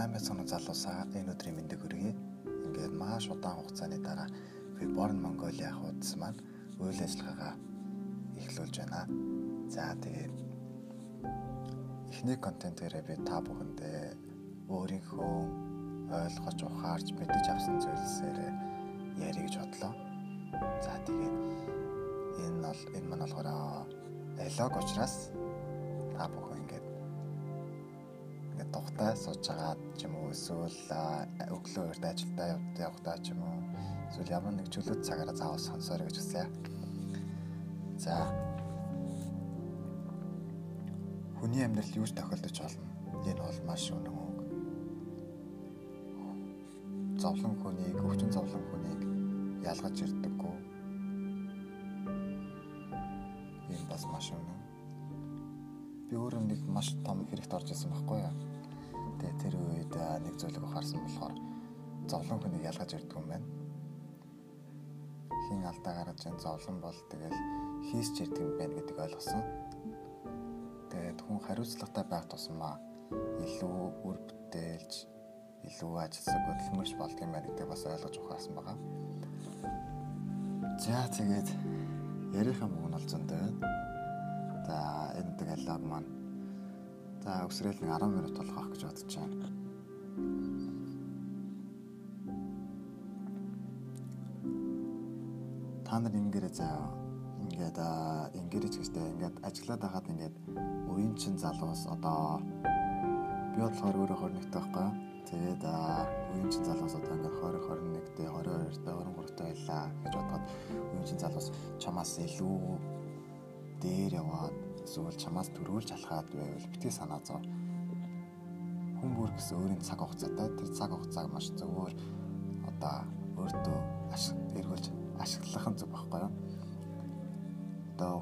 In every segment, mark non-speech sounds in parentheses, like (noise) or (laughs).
сайн байцгаана залуусаа энэ өдрийн мэндийг хүргэе. Ингээд маш удаан хугацааны дараа би Born Mongolia хуудас маань үйл ажиллагаагаа эхлүүлж байна. За тэгээд эхний контентээрээ би та бүхэндээ өөрийнхөө ойлгож ухаарч мэдэж авсан зүйлсээр ярих гэж бодлоо. За тэгээд энэ бол энэ маань болохоор элог учраас та бүхэн тухтай сууж байгаа ч юм уу эсвэл өглөө урд ажилдаа явахдаа ч юм уу эсвэл ямар нэг чөлөөт цагаараа заавал сонсоорой гэж хүсье. За. Хүний амьдрал юу ч тохиолдож болно. Энэ бол маш үнэн үг. Зовлон хүнийг, өвчин зовлон хүнийг ялгаж ирдэггүй. Энэ бас маш үнэн. Би өөрөө нэг маш том хэрэгт орж исэн байхгүй юу? Тэгээ тэр үед нэг зүйлийг ухаарсан болохоор зовлон хүнийг ялгаж ирдэг юм байна. Хин алдаа гаргаж ин зовлон бол тэгэл хийсч ирдэг юм байна гэдгийг ойлгосон. Тэгээд хүн хариуцлагатай байх тусмаа илүү үр бүтээлж илүү ажилсаг хөдөлмөрч болдго юм байна гэдгийг бас ойлгож ухаарсан байгаа. За тэгээд ярих юм уу нь бол зөндөө. За энэ диалог маань За өсрөөл нэг 10 минут болгох гэж бодож байна. Та нар ингээрээ заа ингээд ингээрэж гэжтэй ингээд ажиллаад байгаад ингээд уян чин залуус одоо би болохоор өөрөө 21 таахгүй. Тэгээд уян чин залуус одоо ингээд 20 21 дэ 22 дэ 23 дэ байлаа гэж бодоод уян чин залуус чамаас илүү дээр яваад эсвэл чамаас төрүүлж алхаад байвал битгий санаа зов. Хүн бүр гэсэн өөрийн цаг хугацаатай тэр цаг хугацааг маш зөвөр одоо өөртөө ашиг эргүүлж ашиглах нь зөв байхгүй юу? Одоо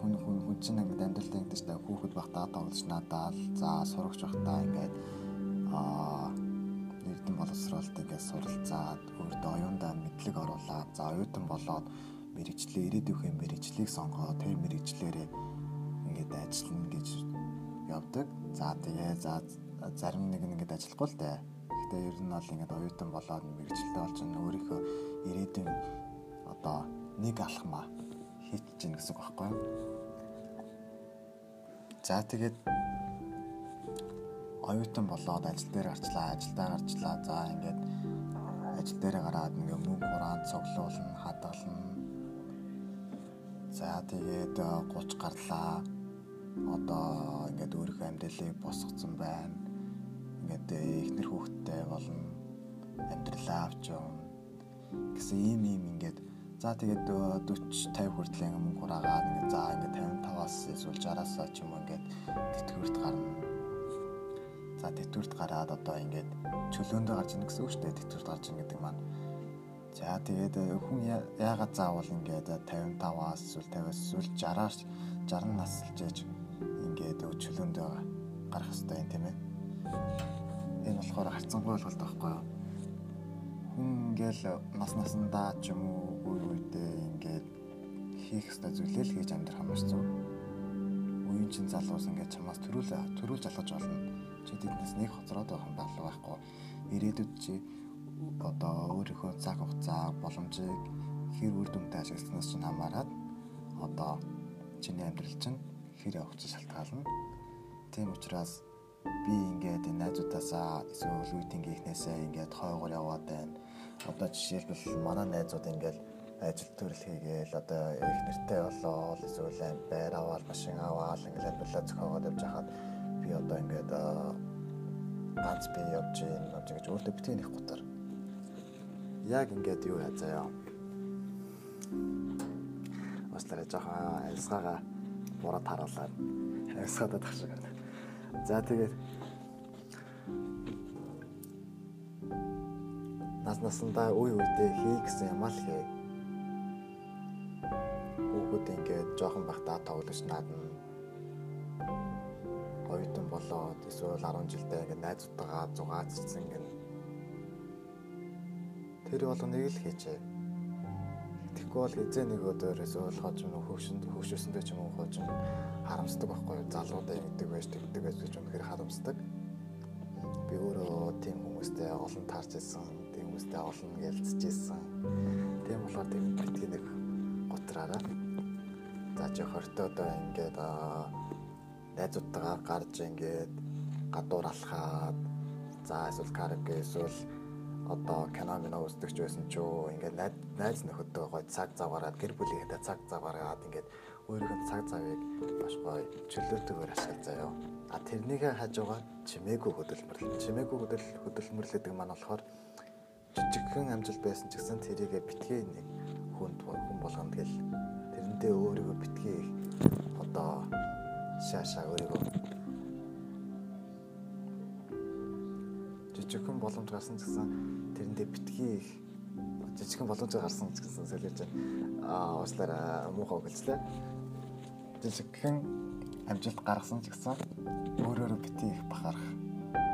хүн хүн хүн чинь ингээд амьдралдаа ингэж та хүүхэд багтаа тоглож надад за сурагч багтаа ингээд аа нэгдэн боловсролт ингээд суралцаад өөртөө оюундаа мэдлэг оруулаад за оюутан болоод мэрэгчлээ ирээдүйн мэрэгчлийг сонгоод тэр мэрэгчлэрээ ингээд ажиллана гэж явдаг. За тэгээ за зарим нэг нь ингээд ажиллахгүй л дээ. Гэхдээ ер нь бол ингээд оюутан болоод мэрэгчлээ болж өөрийнхөө ирээдүйн одоо нэг алхмаа хийчих чинь гэсэн үг байхгүй юу? За тэгээд оюутан болоод ажил дээр гарчлаа, ажилдаа гарчлаа. За ингээд ажил дээр гараад ингээ мөнгө хураан цуглуулна, хадгална. За тэгээд 30 гарлаа одоо ингээд өөрийнхөө амьдралыг босгоцсон байна. Ингээд ихнэр хүүхэдтэй болно. Амьдралаа авч явна. гэсэн ийм ийм ингээд за тэгээд 40 50 хүртэл ингээд мөнгө хураагаад ингээд за ингээд 55-аас эсвэл 60-аас ч юм уу ингээд тэтгэврт гарна. За тэтгэврт гараад одоо ингээд чөлөөндөө гарч ийн гэсэн үг шүү дээ. Тэтгэврт гарч ийн гэдэг маань. За тэгээд хүн яагаад заавал ингээд 55-аас эсвэл 50-аас эсвэл 60-аас 60 наслж яж ингээд өчлөөндөө гарах хэрэгтэй юм тийм ээ. Энэ болохоор харцангуй ойлголт байхгүй юу? Хүн ингээл нас насандаа ч юм уу үе үедээ ингээд хийх ёстой зүйлээ л хийж амьдрах юм шиг зүг. Үеийн чин залуус ингээд чамаас төрүүл төрүүлж алгаж болно. Чи тэднээс нэг хоцроод байх юм болов байхгүй. Ирээдүйд чи одоо өөрийнхөө цаг хугацаа боломжийг хэр үр дүнтэй ашигласнаас чинь хамаарат одоо чиний амьдрал чинь хэр явах чинь шалтгаална. Тийм учраас би ингээд найзуудаасаа эсвэл үеийнхнээсээ ингээд хойгоор яваад байна. Одоо жишээлбэл манай найзууд ингээд ажил төрөл хийгээл одоо их нэртэй болоо эсвэл байр аваад машин аваад ингээд амьдралаа зохиогоод явж хахад би одоо ингээд ганц би явж явж гэж өөртөө битгий нэг гутар. Яг ингээд юу яа заяа. Уучлаарай жоохон альсгаагаа бурад харуулаад хайсгаад байх шиг. За тэгээд нас насандаа үе үедээ хий гэсэн юм л хий. Хүүхэд ингээд жоохон бахтаа тоглож наадна. Оюутан болоод эсвэл 10 жилдээ ингээд найзуудтайгаа зугааж ирсэн ингээд тэр бол нэг л хийчээ Тэгэхгүй бол хизээ нэг эсвэл хож юм хөвшөнд хөвшөөсөндөө ч юм уу юм харамсдаг байхгүй юу? Залуудаа ингэдэг байж тэгдэг байж гэж үнэхээр харамсдаг. Би өөрөө тийм хүмүүстэй олон таарч ирсэн, тийм хүмүүстэй олон ярилцж ирсэн. Тийм болохоор тийм битгий нэг готраараа. За чи хортоо одоо ингээд найзуудтайгаа гарч ингээд гадуур алхаад за эсвэл караоке эсвэл одоо кино минь үздэг ч байсан ч юу ингээд найз нөхөдөө гой цаг заваараад гэр бүлийнхээ цаг заваараад ингээд өөрийнхөө цаг завыг маш гоё чөлөөтэйгээр ашиглаж заяа. А тэрнийхээ хажуугаар чимээгүй хөдөлмөрлөл. Чимээгүй хөдөл хөдөлмөрлөл гэдэг маань болохоор жижигхэн амжилт байсан ч гэсэн тэрийгэ битгий нэг хүнд хүн болгоно тэгэл тэрэндээ өөрийгөө битгий одоо шаашаа өөрийгөө жижигхэн боломж гарсан гэсэн тэрэндээ битгий их жижигхэн боломж гарсан гэсэн солиож аа уучлаарай муухай гэлжлээ жижигхэн амжилт гаргасан ч гэсэн өөрөөрөө бити их бахарах.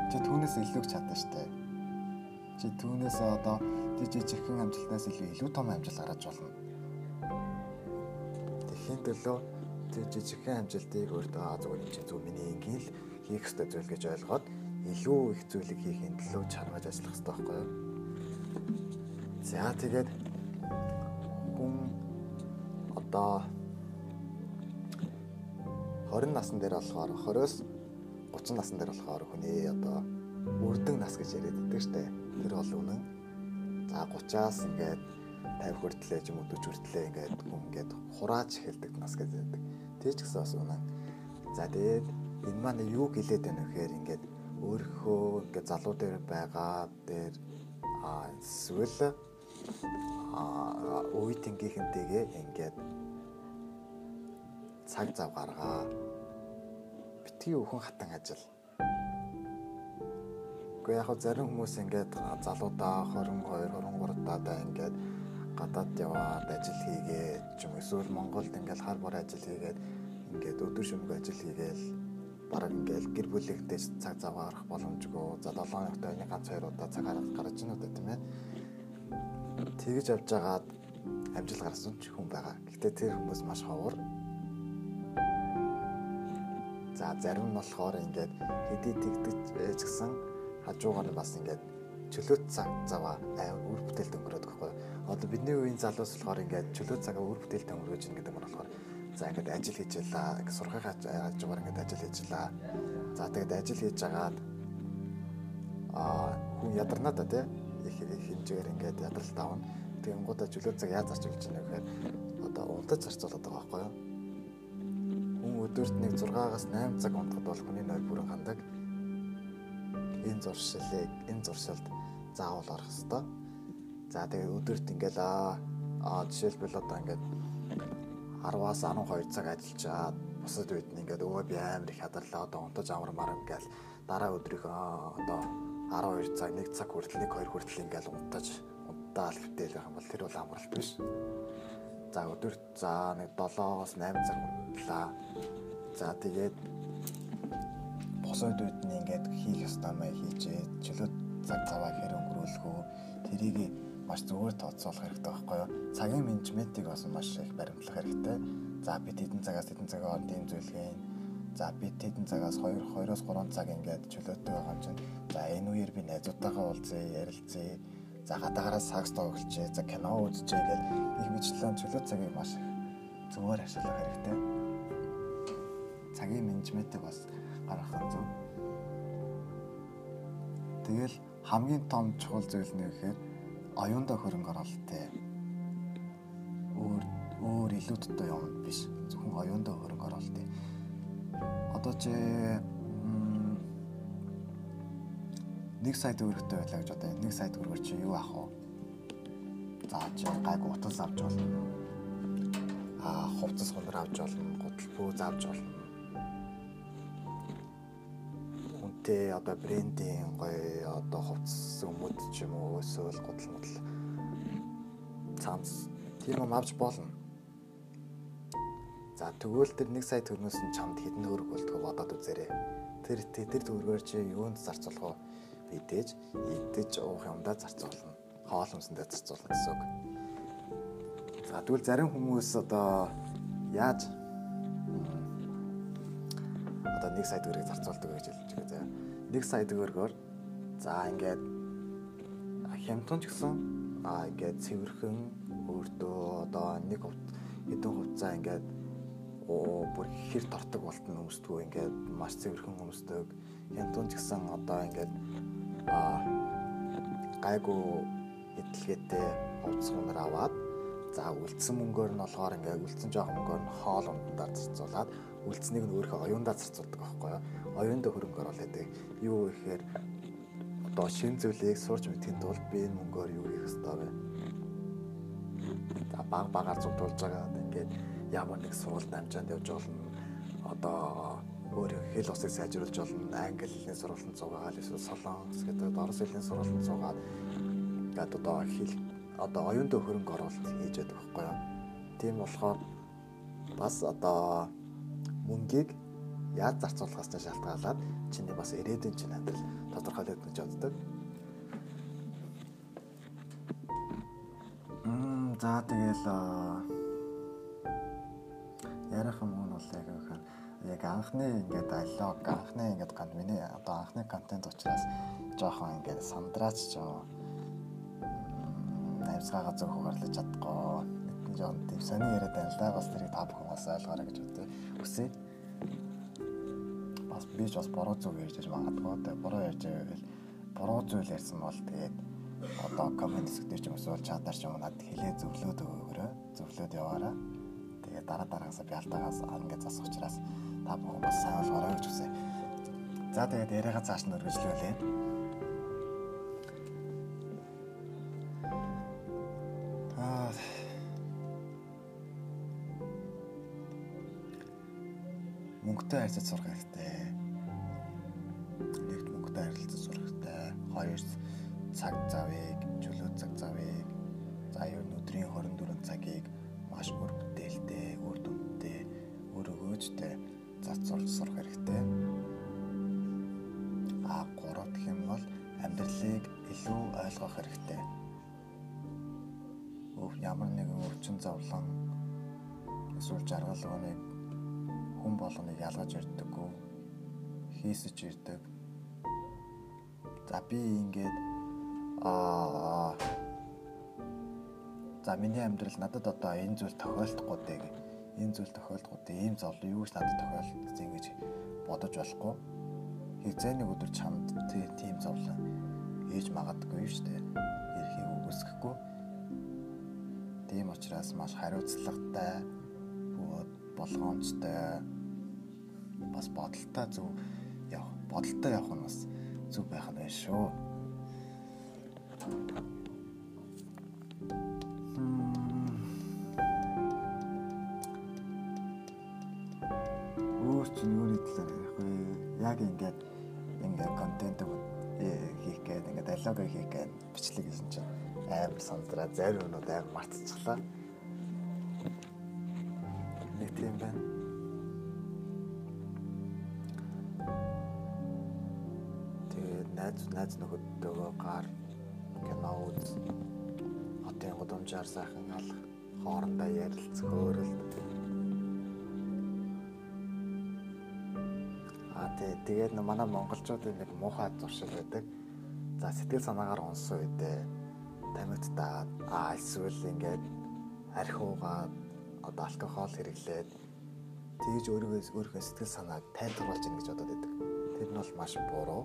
Чи түүнээс илүү чадна штэ. Чи түүнээс одоо жижигхэн амжилтнаас илүү илүү том амжилт гаргаж болно. Тэхийн төлөө тий жижигхэн амжилтыг өөртөө зүгээр юм чи зөв миний ингээл хийх ёстой зүйл гэж ойлгоод илүү их зүйлийг хийхин төлөө чармаж ажиллах хэрэгтэй байхгүй юу? За тэгээд хүн одоо 20 насн дээр болохоор 20-оос 30 насн дээр болохоор хүний одоо үрдэн нас гэж яриад байдаг штэ. Тэр бол үнэн. За 30-аас ингээд 50 хүртлээ ч юм уу 40 хүртлээ ингээд хүн ингээд хурааж эхэлдэг нас гэж байдаг. Тэр ч гэсэн бас үнэн. За тэгээд энэ маань юу гэлээд байна вэ гэхээр ингээд өөрийнхөө ингээд залуу дээр байгаа дээр эсвэл үе тэнгийнхэнтэйгээ ингээд цаг зав гаргаа. Битгий өхөн хатан ажил. Гэхдээ яг зарим хүмүүс ингээд залуудаа 22, 23 даа ингээд гадаад яваад ажил хийгээд ч юм эсвэл Монголд ингээд хар бор ажил хийгээд ингээд өдөр шөнөгүй ажил хийгээл бараг ингээд гэр бүлийнхтэй цаг зав гарах боломжгүй. За 7 хоногт нэг ганц хоёр удаа цаг гаргаж гарч ийнө үү тийм ээ. Тэгж авч жагаад амжилт гаргасан ч хүн байгаа. Гэхдээ тэр хүмүүс маш ховор За зарим нь болохоор ингээд хэдий тэгдэг ч гэсэн хажуугаар нь бас ингээд чөлөөт цаг заваа үр бүтээлд өнгөрөөд байхгүй. Одоо бидний үеийн залуус болохоор ингээд чөлөөт цагаа үр бүтээлд өнгөрөөж ин гэдэг нь болохоор за ингээд ажил хийж ялаа, ингээд сургах хажуугаар ингээд ажил хийж ялаа. За тэгээд ажил хийж агаад аа хүн ядарнаа та тий их хэмжээгээр ингээд ядралт авна. Тэгэнгүүтээ чөлөөт цаг яаж зарч болж байна гэхээр одоо унтаж зарцуулаад байгаа байхгүй юу? өдөрт нэг 6-аас 8 цаг унтахад бол хүний нойр бүрэн хандаг. Энэ зуршилыг энэ зуршилд заавал орох хэвээр. За тэгээд өдөрт ингээл аа жишээлбэл одоо ингээд 10-аас 12 цаг ажиллаад бусад үед нь ингээд өвөө би амар их хадарлаа одоо унтаж амармаар ингээл дараа өдрийнхөө одоо 12 цаг 1 цаг хүртэл 1 2 хүртэл ингээл унтаж унтаал хөтэйл байх юм бол тэр бол амралт биш. За өдөрт за нэг 7-оос 8 цаг унтлаа. За тэгээд босоод үед нь ингээд хийх ёстой маяг хийжээ. Чөлөө цаг цаваа хэр өнгөрүүлэх үү? Тэрийг маш зүгээр тооцоолох хэрэгтэй байхгүй юу? Цагийн менежментийг бас маш их баримтлах хэрэгтэй. За бид хэдэн цагаас хэдэн цаг хооронд ийм зүйлгээ За бид хэдэн цагаас 2 2-оос 3 цаг ингээд чөлөөтэй байгаа юм чинь. За энэ үеэр би найзуудтайгаа уулзъя, ярилцъя. За гадаагаараа сакс тоглолцъя, за кино үзчихье гэл их мэтлэн чөлөө цагийг маш зүгээр ашиглах хэрэгтэй цагийн менежментийг бас гаргах зөв. Тэгэл хамгийн том чухал зүйл нь гэхээр оюундаа хөрөнгө оруулалттай. Өөр өөр илүү дотоо явна биш. Зөвхөн оюундаа хөрөнгө оруулалттай. Одоо чи нэг сая төгрөгтэй байлаа гэж одоо нэг сая төгрөгөөр чи юу авах вэ? За чи гайг утас авч болно. Аа хувцас хонор авч болно. Гутал бөөз авч болно үнэтэй одоо брендийн гоё одоо хувцас өмд ч юм уу эсвэл гудал модал цамц тийм юм авч болно. За тэгвэл тэр 1 сая төгрөгөөс нь чамд хэдэн төгрөг болдгоо бодоод үзээрэй. Тэр тэр төгрөгөөр чи юунд зарцуулах вэ? Идэж, идэж уух юмдаа зарцуулна. Хоол хүнсэндээ зарцуулна гэсэн үг. За тэгвэл зарим хүмүүс одоо яаж одоо 1 сая төгрөгийг зарцуулдаг гэж хэлж. 1 сая төгрөгөөр За ингээд хямдхан ч гэсэн а ингээд цэвэрхэн өөртөө одоо нэг хэдэн хувцаа ингээд оо бүр хэр тортог болтон өмсдгөө ингээд маш цэвэрхэн өмсдөг. Хямдхан ч гэсэн одоо ингээд а гайгүй эдлгээтэй овцгонор аваад за үлдсэн мөнгөөр нь болохоор ингээд үлдсэн жоох мөнгөөр нь хоол ундаар зарцуулаад үлдсэнийг нь өөрөө оюундаа зарцуулдаг байхгүй юу? Оюундаа хөрөнгө оруулаад. Юу гэхээр одоо шин зүйлийг сурч мэдхийн тулд би энэ мөнгөөр юу хийх ёстой вэ? За баг багаар зүтулж байгаа. Ингээд ямар нэг сургалт амжаанд явж болно. Одоо өөр хэл усыг сайжруулж болно. Англи хэлний сургалтанд зугаад эсвэл солонгос гэдэг орос хэлний сургалтанд зугаад ингээд одоо хэл одоо оюундаа хөрөнгө оруулалт хийж байдаг байхгүй юу? Тийм болохоор бас одоо мөнгийг яаж зарцуулахаас шалтгаалаад чиний бас ирээдүйн чинь амьдрал тодорхойлогдож боддог. Мм за тэгэл ярих юм уу бол яг ихэнх яг анхны ингээд диалог анхны ингээд ганд миний одоо анхны контент учраас жоохон ингээд сандраач жоо навсгаагаа зөв хуваарлаж чадахгүй нэг жоохон тийм сони яриад байна л да бас тэрийг та бүхэн бас ойлгоорой гэж. Үсээ бас би ч бас буруу зүйл ярьж байж магадгүй. Тэгээ буруу ярьж байвал буруу зүйл ярьсан бол тэгээд одоо комент хэсэгтэр ч юм эсвэл чатаар ч юм надад хэлээ зөвлөөд өгөөрэй. Зөвлөөд яваарай. Тэгээд дараа дараагаас би алдаагаас ингээд засах учраас та бүхэн бас сайн ойлгоорой гэж хүсье. За тэгээд яриагаа цааш нь өргөжлүүлээ. Аа мөнгөтэй харьцаж сурах хэрэгтэй. Зовлон эсвэл жаргал өгөөнийг хүн болгоныг ялгаж ирдэггүй хийсэж ирдэг. За би ингээд аа За миний амьдрал надад одоо энэ зүйл тохиолдохгүй дээ. Энэ зүйл тохиолдохгүй дээ. Ийм зовлон юу ч надад тохиолдсон гэж бодож болохгүй. Хизээ нэг өдөр чамд тийм зовлон ээж магадгүй шүү дээ. Эрхийг үгүйсэхгүй. Тийм учраас маш хариуцлагатай болгоомжтой бас бодолтой зөв явах бодолтой явах нь бас зөв байх нь байна шүү. Өөр чинь юу нэг талаар ярих вэ? Яг ингээд ингээд контент хийх гээд ингээд диалог хийх гээд бичлэг гэсэн чинь амар сандраа зарим юмуд амар мартчихлаа. Нэг тийм байна. Тэгээд найз найз нөхөдтэйгөө гар кино үз. Хотын гудамжаар сайхан алах, хоорондоо ярилцах, өөрөлд. Аа тэгээд манай монголчуудын нэг муухай зуршил байдаг. За сэтгэл санаагаар унсан үедээ тамигдтаад аа эсвэл ингээд архиугаад одоо алкогол хэрэглээд тэгж өөрийгөө өөрийнхөө сэтгэл санааг тайлбарлаж ийн гэж бодоод байдаг. Тэр нь бол маш буруу.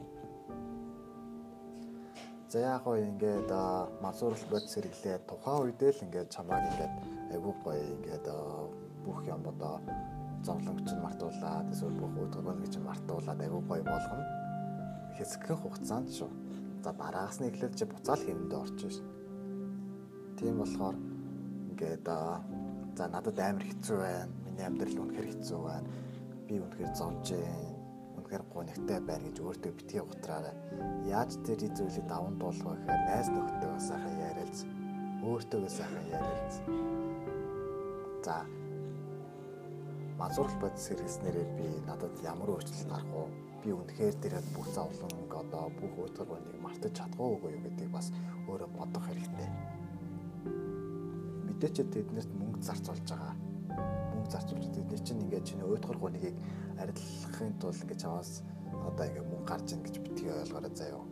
За яг гоо ингээд мансуурал бодис хэрэглээд тухайн үедээ л ингээд чамааг ингээд айгүй гоё ингээд бүх юм одоо зовлонгч нь мартуулаад эсвэл бүх өдгөлгч нь мартуулаад айгүй гоё болгоно. Хэсэгхэн хугацаанд шүү. За дараагаас нь эхлээд чи буцаал хэмэндээ орчих шин. Тийм болохоор ингээд за надад амар хэцүү байна. Миний амьдрал үнэхэр хэцүү байна. Би үнэхэр зовж байна. Үнэхэр гонигтай байна гэж өөртөө битгий утраарай. Яаж тэр зүйлийг даван туулах вэ гэхээр найз нөхдөдөө сайхан яриалц. Өөртөөгөө сайхан яриалц. За мазурл бодис хэрэгснээрээ би надад ямар өөрчлөлт гарах вэ? Би үнэхээр тэрэд бүх зовлон одоо бүх өдөргөнийг мартаж чадахгүй юу гэдгийг бас өөрөө бодох хэрэгтэй мэдээч тэднэрт мөнгө зарцуулж байгаа. Мөнгө зарцуулж тэдний чинь ингээд чиний уйдгар гунигийг арилгахын тулд ингээд чаваас одоо ингээд мөнгө гарч ийн гэж битгий ойлгоорой заяа.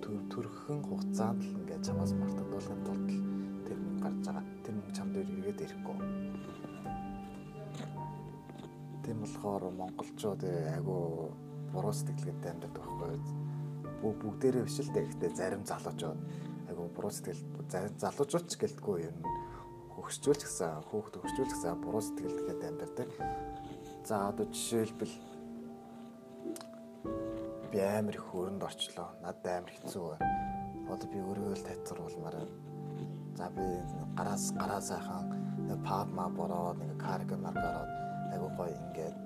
магадгүй төрхөн хугацаанд л ингээд чамаас мартагдуулахын тулд тэр мөнгө гарч байгаа. Тэр мөнгө чамд эргээд ирэхгүй. Тийм болохоор монголчууд айгүй буруу сэтгэлгээтэй амьдардаг байхгүй? Бүгдээрээ биш л дээ. Гэхдээ зарим залуучууд айгүй буруу сэтгэл зарим залуучууд ч гэлтгүй юм хөгсчүүлж гисэн хүүхд хөгсчүүлж гисэн буруу сэтгэлгээд амьдардаг. За одоо жишээлбэл би амар их хөрөнд орчлоо. Надад амар хэцүү байна. Одоо би өөрөө л тайцруулмаар байна. За би гараас гараа сайхан паб маа бороод нэг карг маргараад айгуу гоё ингээд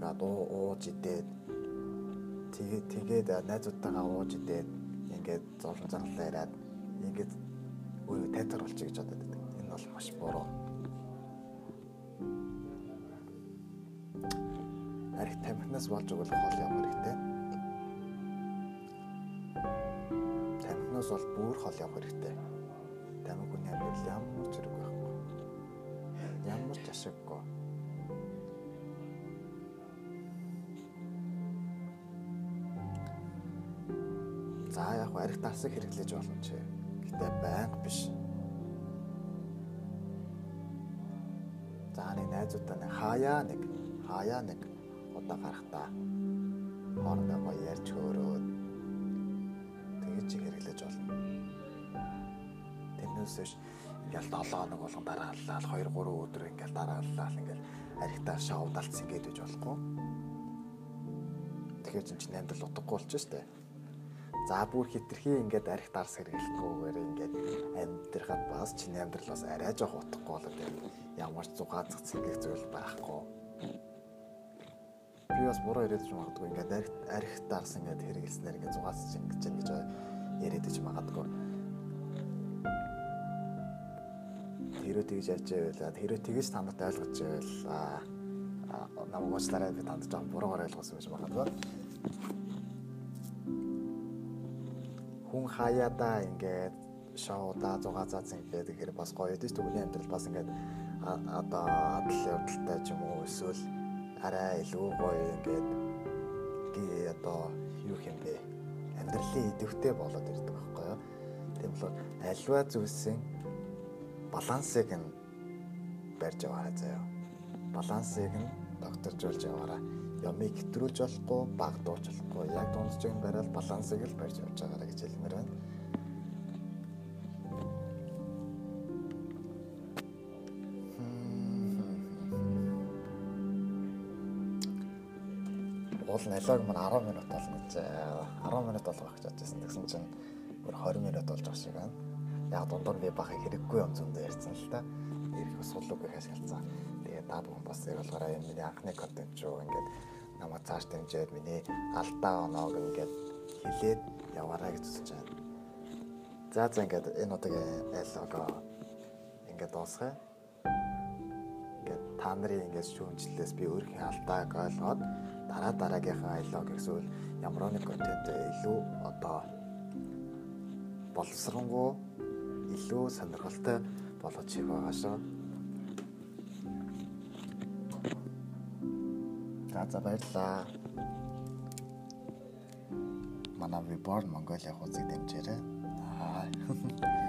ингээд ууж идээд тэгээд тэгээд найзуудтайгаа ууж идээд ингээд зовлон зарлаа яриад ингээд өөрөө тайцруулчих гэж бодоод байдаг. Энэ бол маш буруу. арх тамхинаас болж өгөх хоол юм хэрэгтэй. Тамхинаас бол бүр хол явах хэрэгтэй. Тамхи хүний амьдрал ямар ч хэрэг байхгүй. Ямар ч ашиггүй. Арх тарсыг хэрэглэж болно ч. Гэтэ байнга биш. За нэг найзуудаа нэг хаяа нэг хаяа нэг удаа гарахтаа хоорондоо гоё ярьж хөөрөөд тэгж хэрэглэж болно. Тэрнээс биш ингээл 7 хоног болгон дарааллаа 2 3 өдөр ингээл дарааллаа ингээл архитаа шоудалц ингээд үж болохгүй. Тэгэхээр чинь чинь амьдрал утгагүй болчих штэ. За бүр хитрхи ингээд арх дарс хэрэглэхгүйгээр ингээд амьдрахад бас чиний амьдрал бас арай жоох утгагүй болоод ямар ч зугаацах цэнгэх зүйл байхгүй би бас буруу яриад ч магадгүй ингээд арх арх дарс ингээд хэрэгэлснээр ингээд зугаас ингэж гэж яриад ч магадгүй. Тэрөө тэгж яаж байвал тэрөө тэгж танад ойлгож байвал намайг уучлаарай би танд жоохон буруугаар ойлгосон гэж магадгүй. Хүн хаяада ингээд шоуда зугаа заац ингээд тэгэхээр бас гоё дээ түүний амьдрал бас ингээд одоо адал явдалтай ч юм уу эсвэл арай илүү гоё ингээд гээ одоо юу юм бэ амьдралын идэвхтэй болоод ирдэг байхгүй юу. Тийм болохоор альва зүйлсийн балансыг нь барьж яваарай заяа. Балансыг нь докторжуулж яваарай. Ямыг хэтрүүлж болохгүй, багдуулж болохгүй. Яг дундчиг нь бариад балансыг л барьж явж байгаарай гэж хэлмээр байна. уул налог мань 10 минут болно гэж 10 минут болгох гэж бодчихсон. Тэгсэн чинь өөр 20 минут болж байгаа шиг байна. Яг дундуур би бахыг хэрэггүй юм зөндөө ярьсан л та. Ирэх суулгыг хашгилцсан. Тэгээд та бүхэн бас яг болохоор энэ миний анхны контент шүү. Ингээд намайг цааш дэмжиж миний алдаа оноог ингээд хилээд яваарай гэж үзэж байна. За за ингээд энэ удаагийн лого ингээд дуусгая. Ингээд та нарын ингээд шүүмжлэлээс би өөрийнхөө алдааг ойлгоод дараа дараагийнхаа аялог эсвэл ямар нэг контент илүү одоо боловсронгуй илүү сонирхолтой болгож хийх байгаа шүү. За за баярлаа. Манай Reborn Mongolia хуудсыг дэмжээрэй. Аа. (laughs)